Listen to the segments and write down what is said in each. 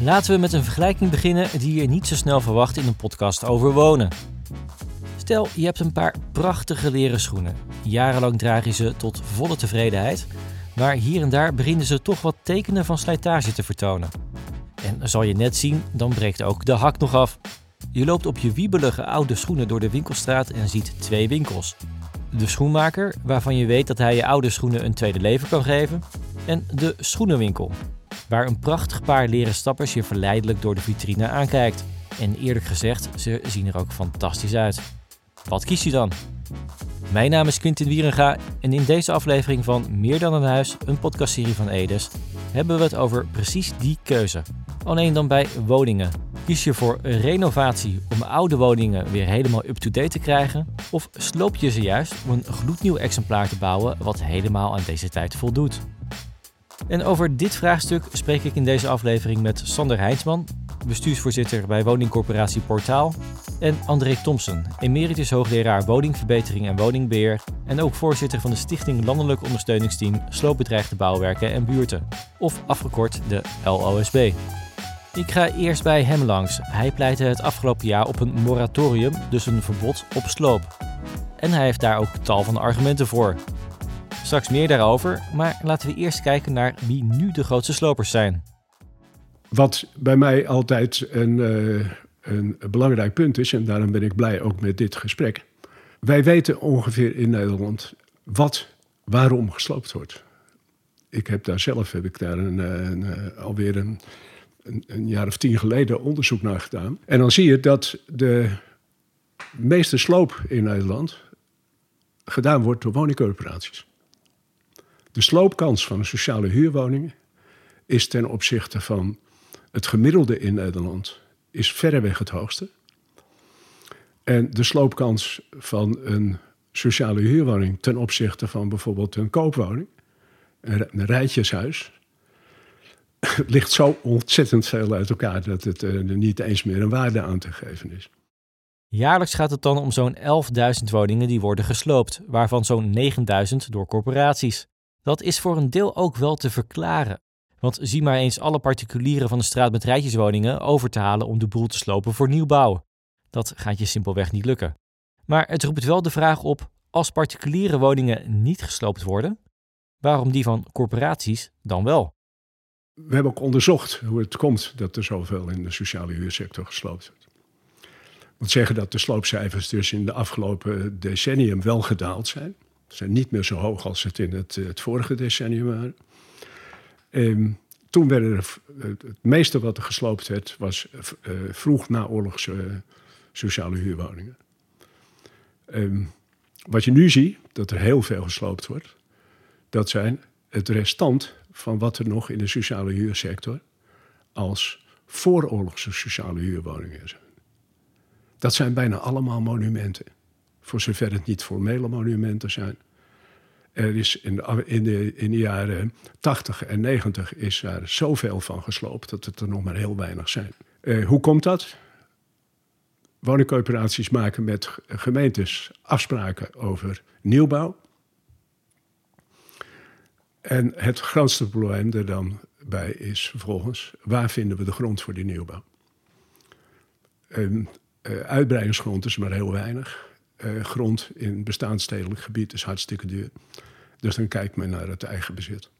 Laten we met een vergelijking beginnen die je niet zo snel verwacht in een podcast over wonen. Stel, je hebt een paar prachtige leren schoenen. Jarenlang draag je ze tot volle tevredenheid, maar hier en daar beginnen ze toch wat tekenen van slijtage te vertonen. En zal je net zien, dan breekt ook de hak nog af. Je loopt op je wiebelige oude schoenen door de winkelstraat en ziet twee winkels. De schoenmaker, waarvan je weet dat hij je oude schoenen een tweede leven kan geven. En de schoenenwinkel, waar een prachtig paar leren stappers je verleidelijk door de vitrine aankijkt. En eerlijk gezegd, ze zien er ook fantastisch uit. Wat kies je dan? Mijn naam is Quintin Wierenga en in deze aflevering van Meer dan een huis, een podcastserie van Edes, hebben we het over precies die keuze. Alleen dan bij woningen. Kies je voor renovatie om oude woningen weer helemaal up-to-date te krijgen? Of sloop je ze juist om een gloednieuw exemplaar te bouwen wat helemaal aan deze tijd voldoet? En over dit vraagstuk spreek ik in deze aflevering met Sander Heinsman, bestuursvoorzitter bij woningcorporatie Portaal, en André Thompson, emeritus hoogleraar woningverbetering en woningbeheer en ook voorzitter van de Stichting Landelijk Ondersteuningsteam Sloopbedreigde Bouwwerken en Buurten, of afgekort de LOSB. Ik ga eerst bij hem langs. Hij pleitte het afgelopen jaar op een moratorium, dus een verbod op sloop. En hij heeft daar ook tal van argumenten voor. Straks meer daarover, maar laten we eerst kijken naar wie nu de grootste slopers zijn. Wat bij mij altijd een, uh, een belangrijk punt is, en daarom ben ik blij ook met dit gesprek. Wij weten ongeveer in Nederland wat, waarom gesloopt wordt. Ik heb daar zelf, heb ik daar een, een, een alweer een, een, jaar of tien geleden onderzoek naar gedaan. En dan zie je dat de meeste sloop in Nederland gedaan wordt door woningcorporaties. De sloopkans van een sociale huurwoning is ten opzichte van het gemiddelde in Nederland is verreweg het hoogste. En de sloopkans van een sociale huurwoning ten opzichte van bijvoorbeeld een koopwoning, een rijtjeshuis, ligt zo ontzettend veel uit elkaar dat het er niet eens meer een waarde aan te geven is. Jaarlijks gaat het dan om zo'n 11.000 woningen die worden gesloopt, waarvan zo'n 9.000 door corporaties. Dat is voor een deel ook wel te verklaren. Want zie maar eens alle particulieren van de straat met rijtjeswoningen over te halen om de boel te slopen voor nieuwbouw. Dat gaat je simpelweg niet lukken. Maar het roept wel de vraag op: als particuliere woningen niet gesloopt worden, waarom die van corporaties dan wel? We hebben ook onderzocht hoe het komt dat er zoveel in de sociale huursector gesloopt wordt. Ik moet zeggen dat de sloopcijfers dus in de afgelopen decennium wel gedaald zijn. Zijn niet meer zo hoog als het in het, het vorige decennium waren. Ehm, toen werden er, het meeste wat er gesloopt werd, was uh, vroeg naoorlogse sociale huurwoningen. Ehm, wat je nu ziet, dat er heel veel gesloopt wordt, dat zijn het restant van wat er nog in de sociale huursector als vooroorlogse sociale huurwoningen zijn. Dat zijn bijna allemaal monumenten. Voor zover het niet formele monumenten zijn. Er is in de, in de, in de jaren 80 en 90 is er zoveel van gesloopt dat het er nog maar heel weinig zijn. Uh, hoe komt dat? Woningcoöperaties maken met gemeentes afspraken over nieuwbouw. En het grootste probleem er dan bij is vervolgens, waar vinden we de grond voor die nieuwbouw? Um, uh, uitbreidingsgrond is maar heel weinig. Uh, grond in bestaansstedelijk gebied is hartstikke duur. Dus dan kijkt men naar het eigen bezit.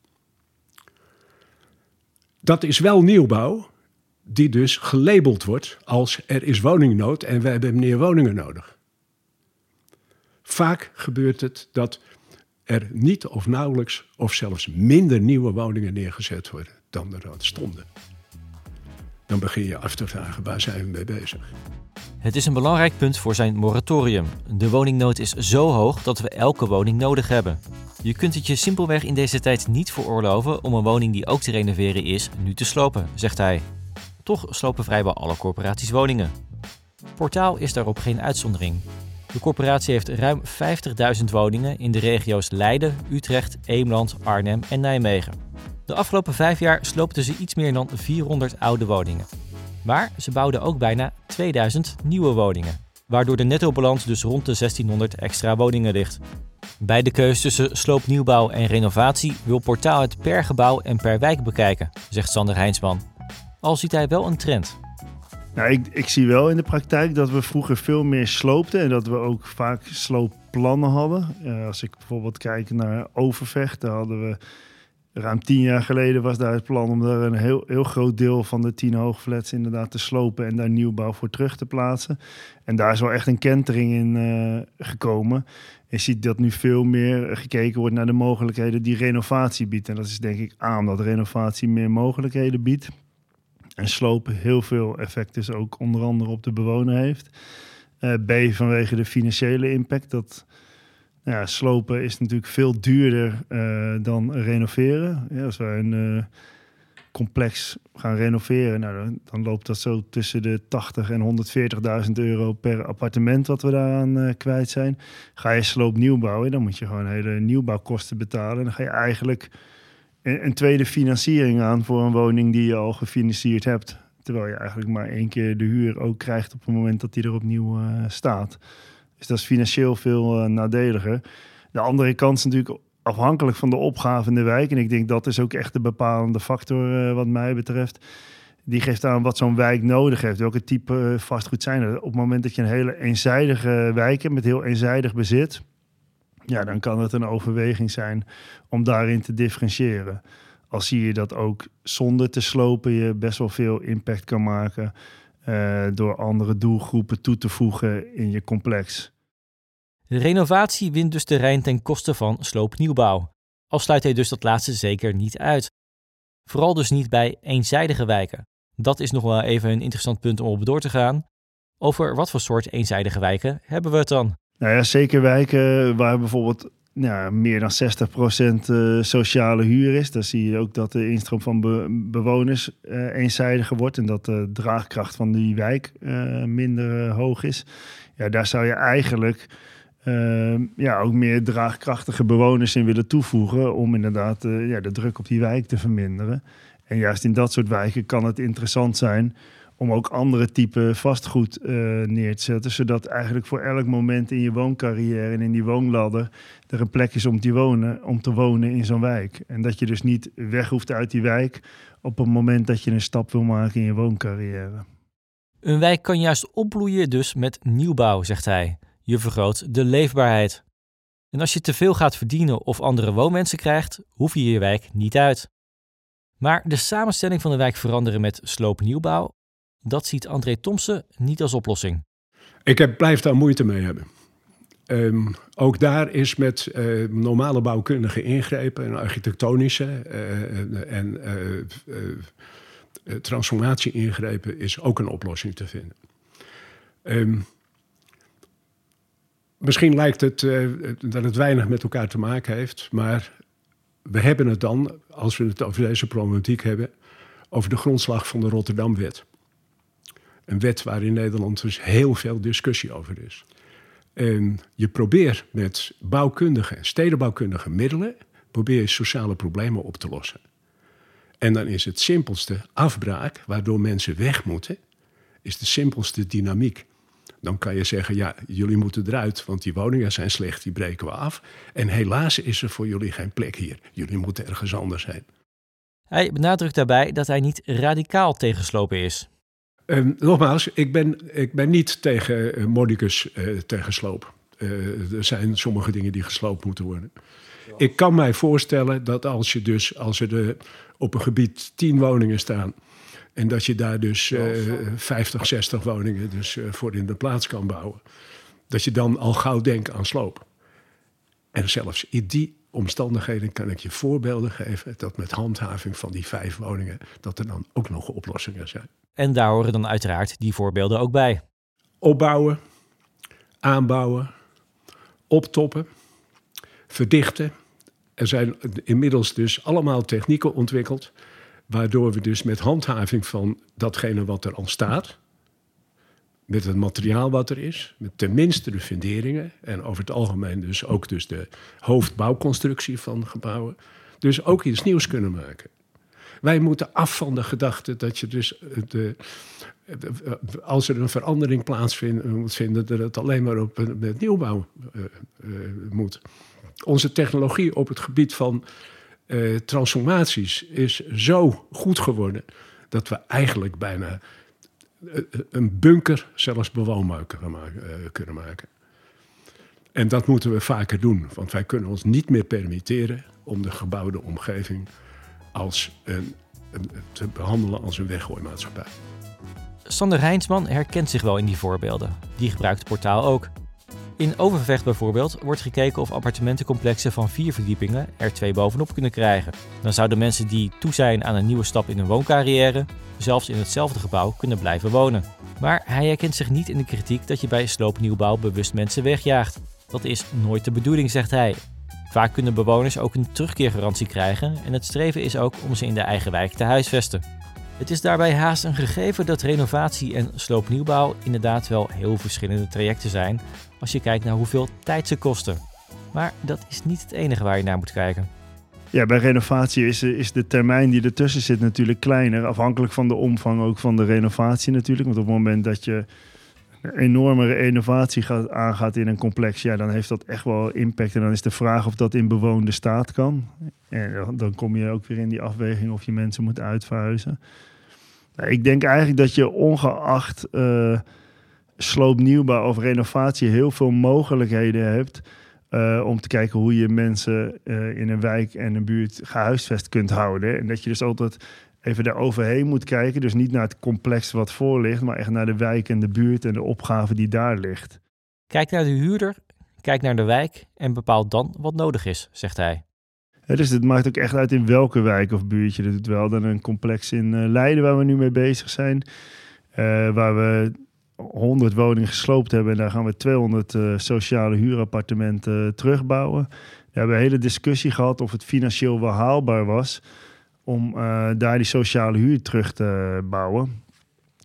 Dat is wel nieuwbouw, die dus gelabeld wordt als er is woningnood en wij hebben meer woningen nodig. Vaak gebeurt het dat er niet of nauwelijks of zelfs minder nieuwe woningen neergezet worden dan er stonden. Dan begin je af te vragen waar zijn we mee bezig. Het is een belangrijk punt voor zijn moratorium. De woningnood is zo hoog dat we elke woning nodig hebben. Je kunt het je simpelweg in deze tijd niet veroorloven om een woning die ook te renoveren is, nu te slopen, zegt hij. Toch slopen vrijwel alle corporaties woningen. Portaal is daarop geen uitzondering. De corporatie heeft ruim 50.000 woningen in de regio's Leiden, Utrecht, Eemland, Arnhem en Nijmegen. De afgelopen vijf jaar sloopten ze iets meer dan 400 oude woningen. Maar ze bouwden ook bijna 2000 nieuwe woningen, waardoor de nettobalans dus rond de 1600 extra woningen ligt. Bij de keus tussen sloopnieuwbouw en renovatie wil Portaal het per gebouw en per wijk bekijken, zegt Sander Heinsman. Al ziet hij wel een trend. Nou, ik, ik zie wel in de praktijk dat we vroeger veel meer sloopten en dat we ook vaak sloopplannen hadden. Uh, als ik bijvoorbeeld kijk naar Overvecht, hadden we ruim tien jaar geleden was daar het plan om daar een heel, heel groot deel van de tien hoogflats inderdaad te slopen en daar nieuwbouw voor terug te plaatsen. En daar is wel echt een kentering in uh, gekomen. Je ziet dat nu veel meer gekeken wordt naar de mogelijkheden die renovatie biedt. En dat is denk ik A, omdat renovatie meer mogelijkheden biedt. En slopen heel veel effect dus ook onder andere op de bewoner heeft. Uh, B, vanwege de financiële impact. Dat ja, slopen is natuurlijk veel duurder uh, dan renoveren. Ja, als wij een uh, complex gaan renoveren, nou, dan, dan, loopt dat zo tussen de 80 en 140.000 euro per appartement wat we daaraan uh, kwijt zijn. Ga je sloop nieuw bouwen, dan moet je gewoon hele nieuwbouwkosten betalen. Dan ga je eigenlijk een, een tweede financiering aan voor een woning die je al gefinancierd hebt. Terwijl je eigenlijk maar één keer de huur ook krijgt op het moment dat die er opnieuw staat. Dus dat is financieel veel uh, nadeliger. De andere kant is natuurlijk afhankelijk van de opgave in de wijk. En ik denk dat is ook echt de bepalende factor uh, wat mij betreft. Die geeft aan wat zo'n wijk nodig heeft. Welke type uh, vastgoed zijn er? Op het moment dat je een hele eenzijdige wijk hebt met heel eenzijdig bezit... Ja, dan kan het een overweging zijn om daarin te differentiëren. Al zie je dat ook zonder te slopen je best wel veel impact kan maken... Uh, door andere doelgroepen toe te voegen in je complex. De renovatie wint dus terrein ten koste van sloopnieuwbouw. Al sluit hij dus dat laatste zeker niet uit. Vooral dus niet bij eenzijdige wijken. Dat is nog wel even een interessant punt om op door te gaan. Over wat voor soort eenzijdige wijken hebben we het dan? Nou ja, zeker wijken waar bijvoorbeeld ja, meer dan 60% uh, sociale huur is. Dan zie je ook dat de instroom van bewoners uh, eenzijdiger wordt en dat de draagkracht van die wijk uh, minder hoog is. Ja, daar zou je eigenlijk ja, ook meer draagkrachtige bewoners in willen toevoegen om inderdaad ja, de druk op die wijk te verminderen. En juist in dat soort wijken kan het interessant zijn om ook andere type vastgoed uh, neer te zetten. Zodat eigenlijk voor elk moment in je wooncarrière en in die woonladder er een plek is om te wonen, om te wonen in zo'n wijk. En dat je dus niet weg hoeft uit die wijk op het moment dat je een stap wil maken in je wooncarrière. Een wijk kan juist opbloeien dus met nieuwbouw, zegt hij. Je vergroot de leefbaarheid. En als je te veel gaat verdienen of andere woonmensen krijgt, hoef je je wijk niet uit. Maar de samenstelling van de wijk veranderen met sloopnieuwbouw dat ziet André Thompson niet als oplossing. Ik heb, blijf daar moeite mee hebben. Um, ook daar is met uh, normale bouwkundige ingrepen en architectonische uh, en uh, transformatie-ingrepen is ook een oplossing te vinden. Um, misschien lijkt het dat het weinig met elkaar te maken heeft, maar we hebben het dan, als we het over deze problematiek hebben, over de grondslag van de Rotterdamwet. Een wet waar in Nederland dus heel veel discussie over is. En je probeert met bouwkundige, stedenbouwkundige middelen, probeer je sociale problemen op te lossen. En dan is het simpelste afbraak, waardoor mensen weg moeten, is de simpelste dynamiek. Dan kan je zeggen, ja, jullie moeten eruit, want die woningen zijn slecht, die breken we af. En helaas is er voor jullie geen plek hier. Jullie moeten ergens anders zijn. Hij benadrukt daarbij dat hij niet radicaal tegenslopen is. Um, nogmaals, ik ben, ik ben niet tegen uh, Mordicus uh, tegen sloop. Uh, er zijn sommige dingen die gesloopt moeten worden. Ik kan mij voorstellen dat als je dus, als er de, op een gebied tien woningen staan. En dat je daar dus uh, 50, 60 woningen dus, voor in de plaats kan bouwen. Dat je dan al gauw denkt aan sloop. En zelfs in die omstandigheden kan ik je voorbeelden geven dat met handhaving van die vijf woningen, dat er dan ook nog oplossingen zijn. En daar horen dan uiteraard die voorbeelden ook bij. Opbouwen, aanbouwen, optoppen, verdichten. Er zijn inmiddels dus allemaal technieken ontwikkeld, waardoor we dus met handhaving van datgene wat er al staat, met het materiaal wat er is, met tenminste de funderingen en over het algemeen dus ook dus de hoofdbouwconstructie van gebouwen, dus ook iets nieuws kunnen maken. Wij moeten af van de gedachte dat je dus eh, de, als er een verandering plaatsvindt, moet vinden dat het alleen maar op met nieuwbouw uh, moet. Onze technologie op het gebied van transformaties is zo goed geworden dat we eigenlijk bijna eh, een bunker zelfs bewoonbaar kunnen maken. En dat moeten we vaker doen, want wij kunnen ons niet meer permitteren om de gebouwde omgeving als een, te behandelen als een weggooimaatschappij. Sander Heinsman herkent zich wel in die voorbeelden. Die gebruikt het portaal ook. In Overvecht bijvoorbeeld wordt gekeken of appartementencomplexen van vier verdiepingen er twee bovenop kunnen krijgen. Dan zouden mensen die toe zijn aan een nieuwe stap in hun wooncarrière zelfs in hetzelfde gebouw kunnen blijven wonen. Maar hij herkent zich niet in de kritiek dat je bij sloopnieuwbouw bewust mensen wegjaagt. Dat is nooit de bedoeling, zegt hij. Vaak kunnen bewoners ook een terugkeergarantie krijgen en het streven is ook om ze in de eigen wijk te huisvesten. Het is daarbij haast een gegeven dat renovatie en sloopnieuwbouw inderdaad wel heel verschillende trajecten zijn als je kijkt naar hoeveel tijd ze kosten. Maar dat is niet het enige waar je naar moet kijken. Ja, bij renovatie is, is de termijn die ertussen zit natuurlijk kleiner. Afhankelijk van de omvang ook van de renovatie natuurlijk. Want op het moment dat je een enorme renovatie gaat, aangaat in een complex, ja, dan heeft dat echt wel impact. En dan is de vraag of dat in bewoonde staat kan. En dan kom je ook weer in die afweging of je mensen moet uitverhuizen. Ik denk eigenlijk dat je ongeacht uh, sloopnieuwbouw of renovatie heel veel mogelijkheden hebt. Uh, om te kijken hoe je mensen uh, in een wijk en een buurt gehuisvest kunt houden. En dat je dus altijd even daar overheen moet kijken. Dus niet naar het complex wat voor ligt, maar echt naar de wijk en de buurt en de opgave die daar ligt. Kijk naar de huurder, kijk naar de wijk en bepaal dan wat nodig is, zegt hij. dus het maakt ook echt uit in welke wijk of buurtje. Dat doet wel dan een complex in uh, Leiden waar we nu mee bezig zijn. Uh, waar we 100 woningen gesloopt hebben en daar gaan we 200 uh, eh, sociale huurappartementen terugbouwen. We hebben een hele discussie gehad of het financieel wel haalbaar was om uh, daar die sociale huur terug te bouwen.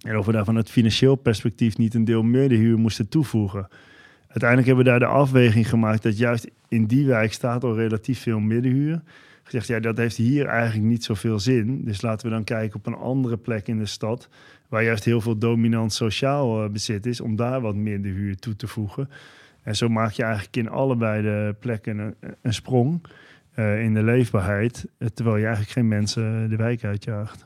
En of we daar van het financieel perspectief niet een deel meer de huur moesten toevoegen. Uiteindelijk hebben we daar de afweging gemaakt dat juist in die wijk staat al relatief veel middenhuur. Gezegd, ja, dat heeft hier eigenlijk niet zoveel zin. Dus laten we dan kijken op een andere plek in de stad, waar juist heel veel dominant sociaal uh, bezit is, om daar wat meer de huur toe te voegen. En zo maak je eigenlijk in allebei de plekken een, sprong. Uh, in de leefbaarheid, eh, terwijl je eigenlijk geen mensen de wijk uitjaagt.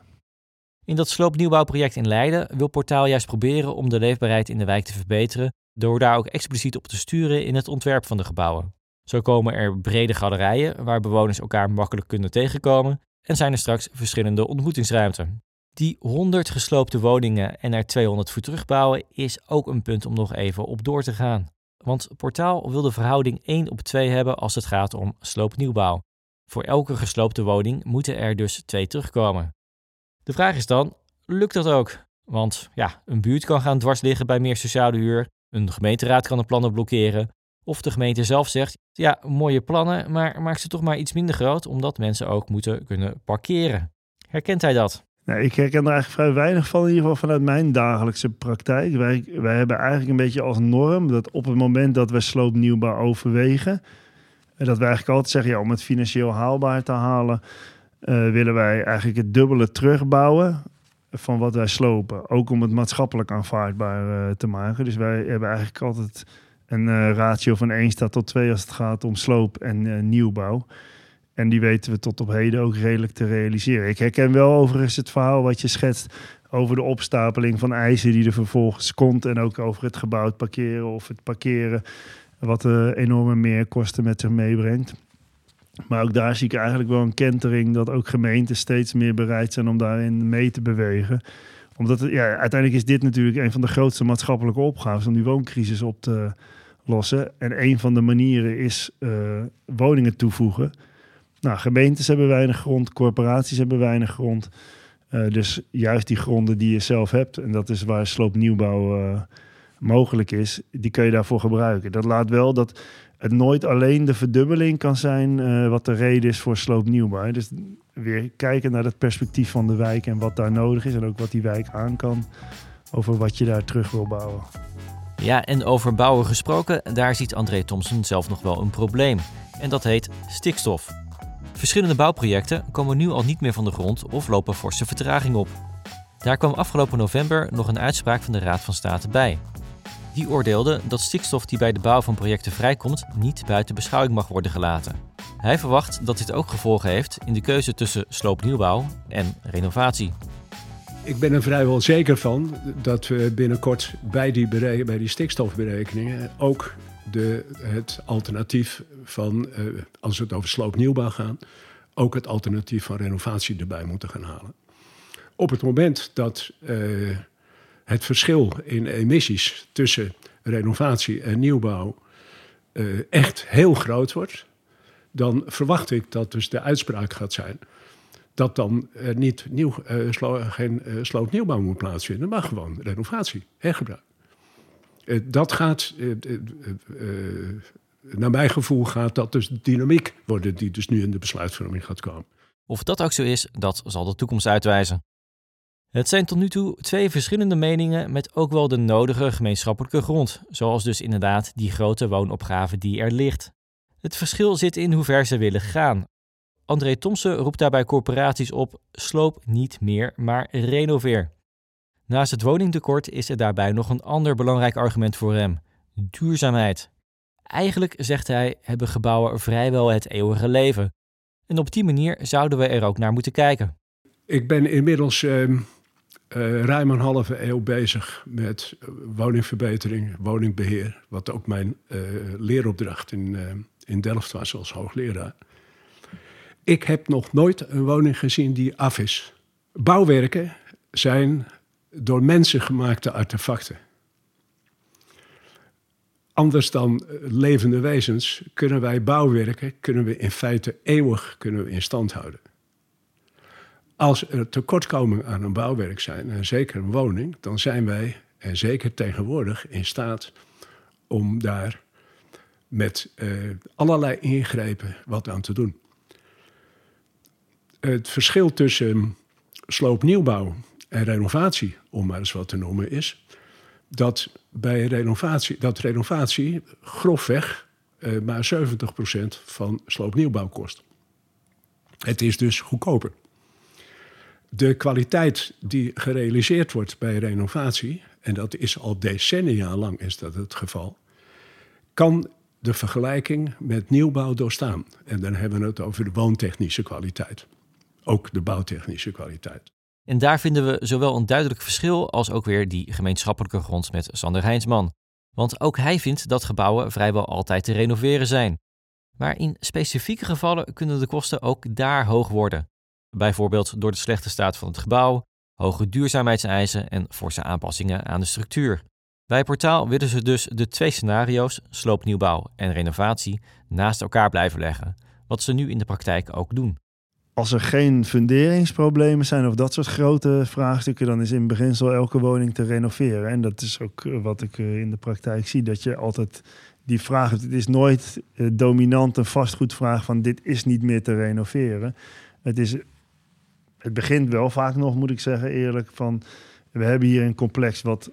In dat sloopnieuwbouwproject in Leiden wil Portaal juist proberen om de leefbaarheid in de wijk te verbeteren, door daar ook expliciet op te sturen in het ontwerp van de gebouwen. Zo komen er brede galerijen waar bewoners elkaar makkelijk kunnen tegenkomen en zijn er straks verschillende ontmoetingsruimten. Die 100 gesloopte woningen en er 200 voor terugbouwen is ook een punt om nog even op door te gaan. Want Portaal wil de verhouding 1 op 2 hebben als het gaat om sloopnieuwbouw. Voor elke gesloopte woning moeten er dus twee terugkomen. De vraag is dan, lukt dat ook? Want ja, een buurt kan gaan dwars liggen bij meer sociale huur, een gemeenteraad kan de plannen blokkeren, of de gemeente zelf zegt, ja, mooie plannen, maar maak ze toch maar iets minder groot, omdat mensen ook moeten kunnen parkeren. Herkent hij dat? Nou, ik herken er eigenlijk vrij weinig van, in ieder geval vanuit mijn dagelijkse praktijk. Wij, hebben eigenlijk een beetje als norm dat op het moment dat we sloopnieuwbouw overwegen, dat wij eigenlijk altijd zeggen, ja, om het financieel haalbaar te halen, uh, willen wij eigenlijk het dubbele terugbouwen van wat wij slopen. Ook om het maatschappelijk aanvaardbaar uh, te maken. Dus wij hebben eigenlijk altijd een uh, ratio van 1 staat tot 2 als het gaat om sloop en nieuwbouw. En die weten we tot op heden ook redelijk te realiseren. Ik herken wel overigens het verhaal wat je schetst over de opstapeling van eisen die er vervolgens komt. En ook over het gebouwd parkeren of het parkeren, wat uh, enorme meerkosten met zich meebrengt. Maar ook daar zie ik eigenlijk wel een kentering dat ook gemeenten steeds meer bereid zijn om daarin mee te bewegen. Omdat het, ja, uiteindelijk is dit natuurlijk een van de grootste maatschappelijke opgaves om die wooncrisis op te lossen. En een van de manieren is uh, woningen toevoegen. Nou, gemeentes hebben weinig grond, corporaties hebben weinig grond. Uh, dus juist die gronden die je zelf hebt, en dat is waar sloopnieuwbouw uh, mogelijk is, die kun je daarvoor gebruiken. Dat laat wel dat het nooit alleen de verdubbeling kan zijn uh, wat de reden is voor sloopnieuwbouw. Dus weer kijken naar het perspectief van de wijk en wat daar nodig is en ook wat die wijk aan kan over wat je daar terug wil bouwen. Ja, en over bouwen gesproken, daar ziet André Thompson zelf nog wel een probleem. En dat heet stikstof. Verschillende bouwprojecten komen nu al niet meer van de grond of lopen forse vertraging op. Daar kwam afgelopen november nog een uitspraak van de Raad van State bij. Die oordeelde dat stikstof die bij de bouw van projecten vrijkomt niet buiten beschouwing mag worden gelaten. Hij verwacht dat dit ook gevolgen heeft in de keuze tussen sloopnieuwbouw en renovatie. Ik ben er vrijwel zeker van dat we binnenkort bij die, bij die stikstofberekeningen ook de, het alternatief van, uh, als we het over sloopnieuwbouw gaan, ook het alternatief van renovatie erbij moeten gaan halen. Op het moment dat uh, het verschil in emissies tussen renovatie en nieuwbouw uh, echt heel groot wordt, dan verwacht ik dat dus de uitspraak gaat zijn dat dan uh, niet nieuw, uh, slo geen uh, sloopnieuwbouw moet plaatsvinden, maar gewoon renovatie, hergebruik. dat gaat, naar mijn gevoel, gaat dat dus dynamiek worden die dus nu in de besluitvorming gaat komen. Of dat ook zo is, dat zal de toekomst uitwijzen. Het zijn tot nu toe twee verschillende meningen met ook wel de nodige gemeenschappelijke grond, zoals dus inderdaad die grote woonopgave die er ligt. Het verschil zit in hoe ver ze willen gaan. André Thomsen roept daarbij corporaties op: sloop niet meer, maar renoveer. Naast het woningtekort is er daarbij nog een ander belangrijk argument voor hem: duurzaamheid. Eigenlijk, zegt hij, hebben gebouwen vrijwel het eeuwige leven. En op die manier zouden we er ook naar moeten kijken. Ik ben inmiddels uh, uh, ruim een halve eeuw bezig met woningverbetering, woningbeheer. Wat ook mijn uh, leeropdracht in, in Delft was als hoogleraar. Ik heb nog nooit een woning gezien die af is. Bouwwerken zijn door mensen gemaakte artefacten. Anders dan levende wezens kunnen wij bouwwerken, kunnen we in feite eeuwig kunnen we in stand houden. Als er tekortkomingen aan een bouwwerk zijn, en zeker een woning, dan zijn wij, en zeker tegenwoordig, in staat om daar met uh, allerlei ingrepen wat aan te doen. Het verschil tussen sloopnieuwbouw en renovatie, om maar eens wat te noemen, is dat bij renovatie, dat renovatie grofweg uh, maar 70% van sloopnieuwbouw kost. Het is dus goedkoper. De kwaliteit die gerealiseerd wordt bij renovatie, en dat is al decennia lang is dat het geval, kan de vergelijking met nieuwbouw doorstaan. En dan hebben we het over de woontechnische kwaliteit. Ook de bouwtechnische kwaliteit. En daar vinden we zowel een duidelijk verschil als ook weer die gemeenschappelijke grond met Sander Heinsman. Want ook hij vindt dat gebouwen vrijwel altijd te renoveren zijn. Maar in specifieke gevallen kunnen de kosten ook daar hoog worden. Bijvoorbeeld door de slechte staat van het gebouw, hoge duurzaamheidseisen en forse aanpassingen aan de structuur. Bij Portaal willen ze dus de twee scenario's, sloopnieuwbouw en renovatie, naast elkaar blijven leggen, wat ze nu in de praktijk ook doen. Als er geen funderingsproblemen zijn of dat soort grote vraagstukken, dan is in beginsel elke woning te renoveren. En dat is ook eh, wat ik eh, in de praktijk zie, dat je altijd die vraag hebt. Het is nooit eh, dominant een vastgoedvraag van dit is niet meer te renoveren. Het, is, het begint wel vaak nog, moet ik zeggen eerlijk, van we hebben hier een complex wat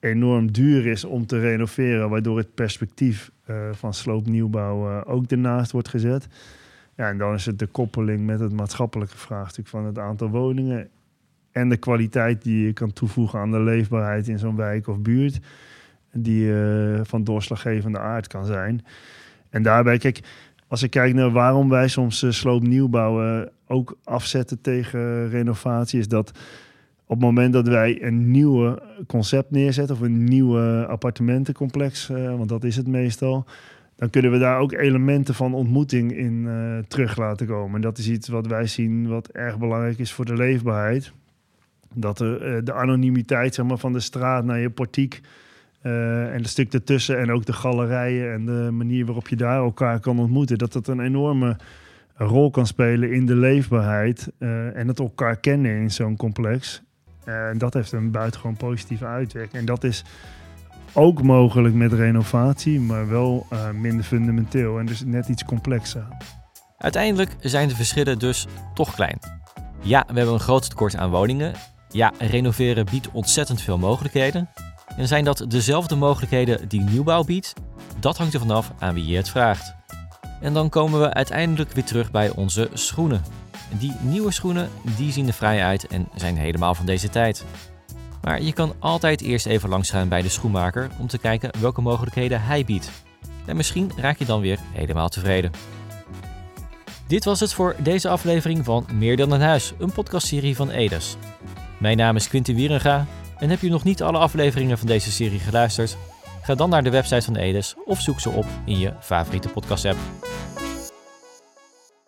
enorm duur is om te renoveren, waardoor het perspectief uh, van sloopnieuwbouw uh, ook ernaast wordt gezet. Ja, en dan is het de koppeling met het maatschappelijke vraagstuk van het aantal woningen en de kwaliteit die je kan toevoegen aan de leefbaarheid in zo'n wijk of buurt, die uh, van doorslaggevende aard kan zijn. En daarbij, kijk, als ik kijk naar waarom wij soms uh, sloopnieuwbouw ook afzetten tegen renovatie, is dat op het moment dat wij een nieuwe concept neerzetten of een nieuwe appartementencomplex, uh, want dat is het meestal, dan kunnen we daar ook elementen van ontmoeting in uh, terug laten komen. En dat is iets wat wij zien wat erg belangrijk is voor de leefbaarheid. Dat er, de anonimiteit zeg maar, van de straat naar je portiek en het stuk ertussen en ook de galerijen en de manier waarop je daar elkaar kan ontmoeten, dat dat een enorme rol kan spelen in de leefbaarheid en het elkaar kennen in zo'n complex. En dat heeft een buitengewoon positieve uitwerking. En dat is ook mogelijk met renovatie, maar wel minder fundamenteel en dus net iets complexer. Uiteindelijk zijn de verschillen dus toch klein. Ja, we hebben een groot tekort aan woningen. Ja, renoveren biedt ontzettend veel mogelijkheden. En zijn dat dezelfde mogelijkheden die nieuwbouw biedt? Dat hangt er vanaf aan wie je het vraagt. En dan komen we uiteindelijk weer terug bij onze schoenen. Die nieuwe schoenen die zien er vrij uit en zijn helemaal van deze tijd. Maar je kan altijd eerst even langsgaan bij de schoenmaker om te kijken welke mogelijkheden hij biedt. En misschien raak je dan weer helemaal tevreden. Dit was het voor deze aflevering van Meer dan een huis, een podcastserie van Edes. Mijn naam is Quinten Wierenga en heb je nog niet alle afleveringen van deze serie geluisterd? Ga dan naar de website van Edes of zoek ze op in je favoriete podcast app.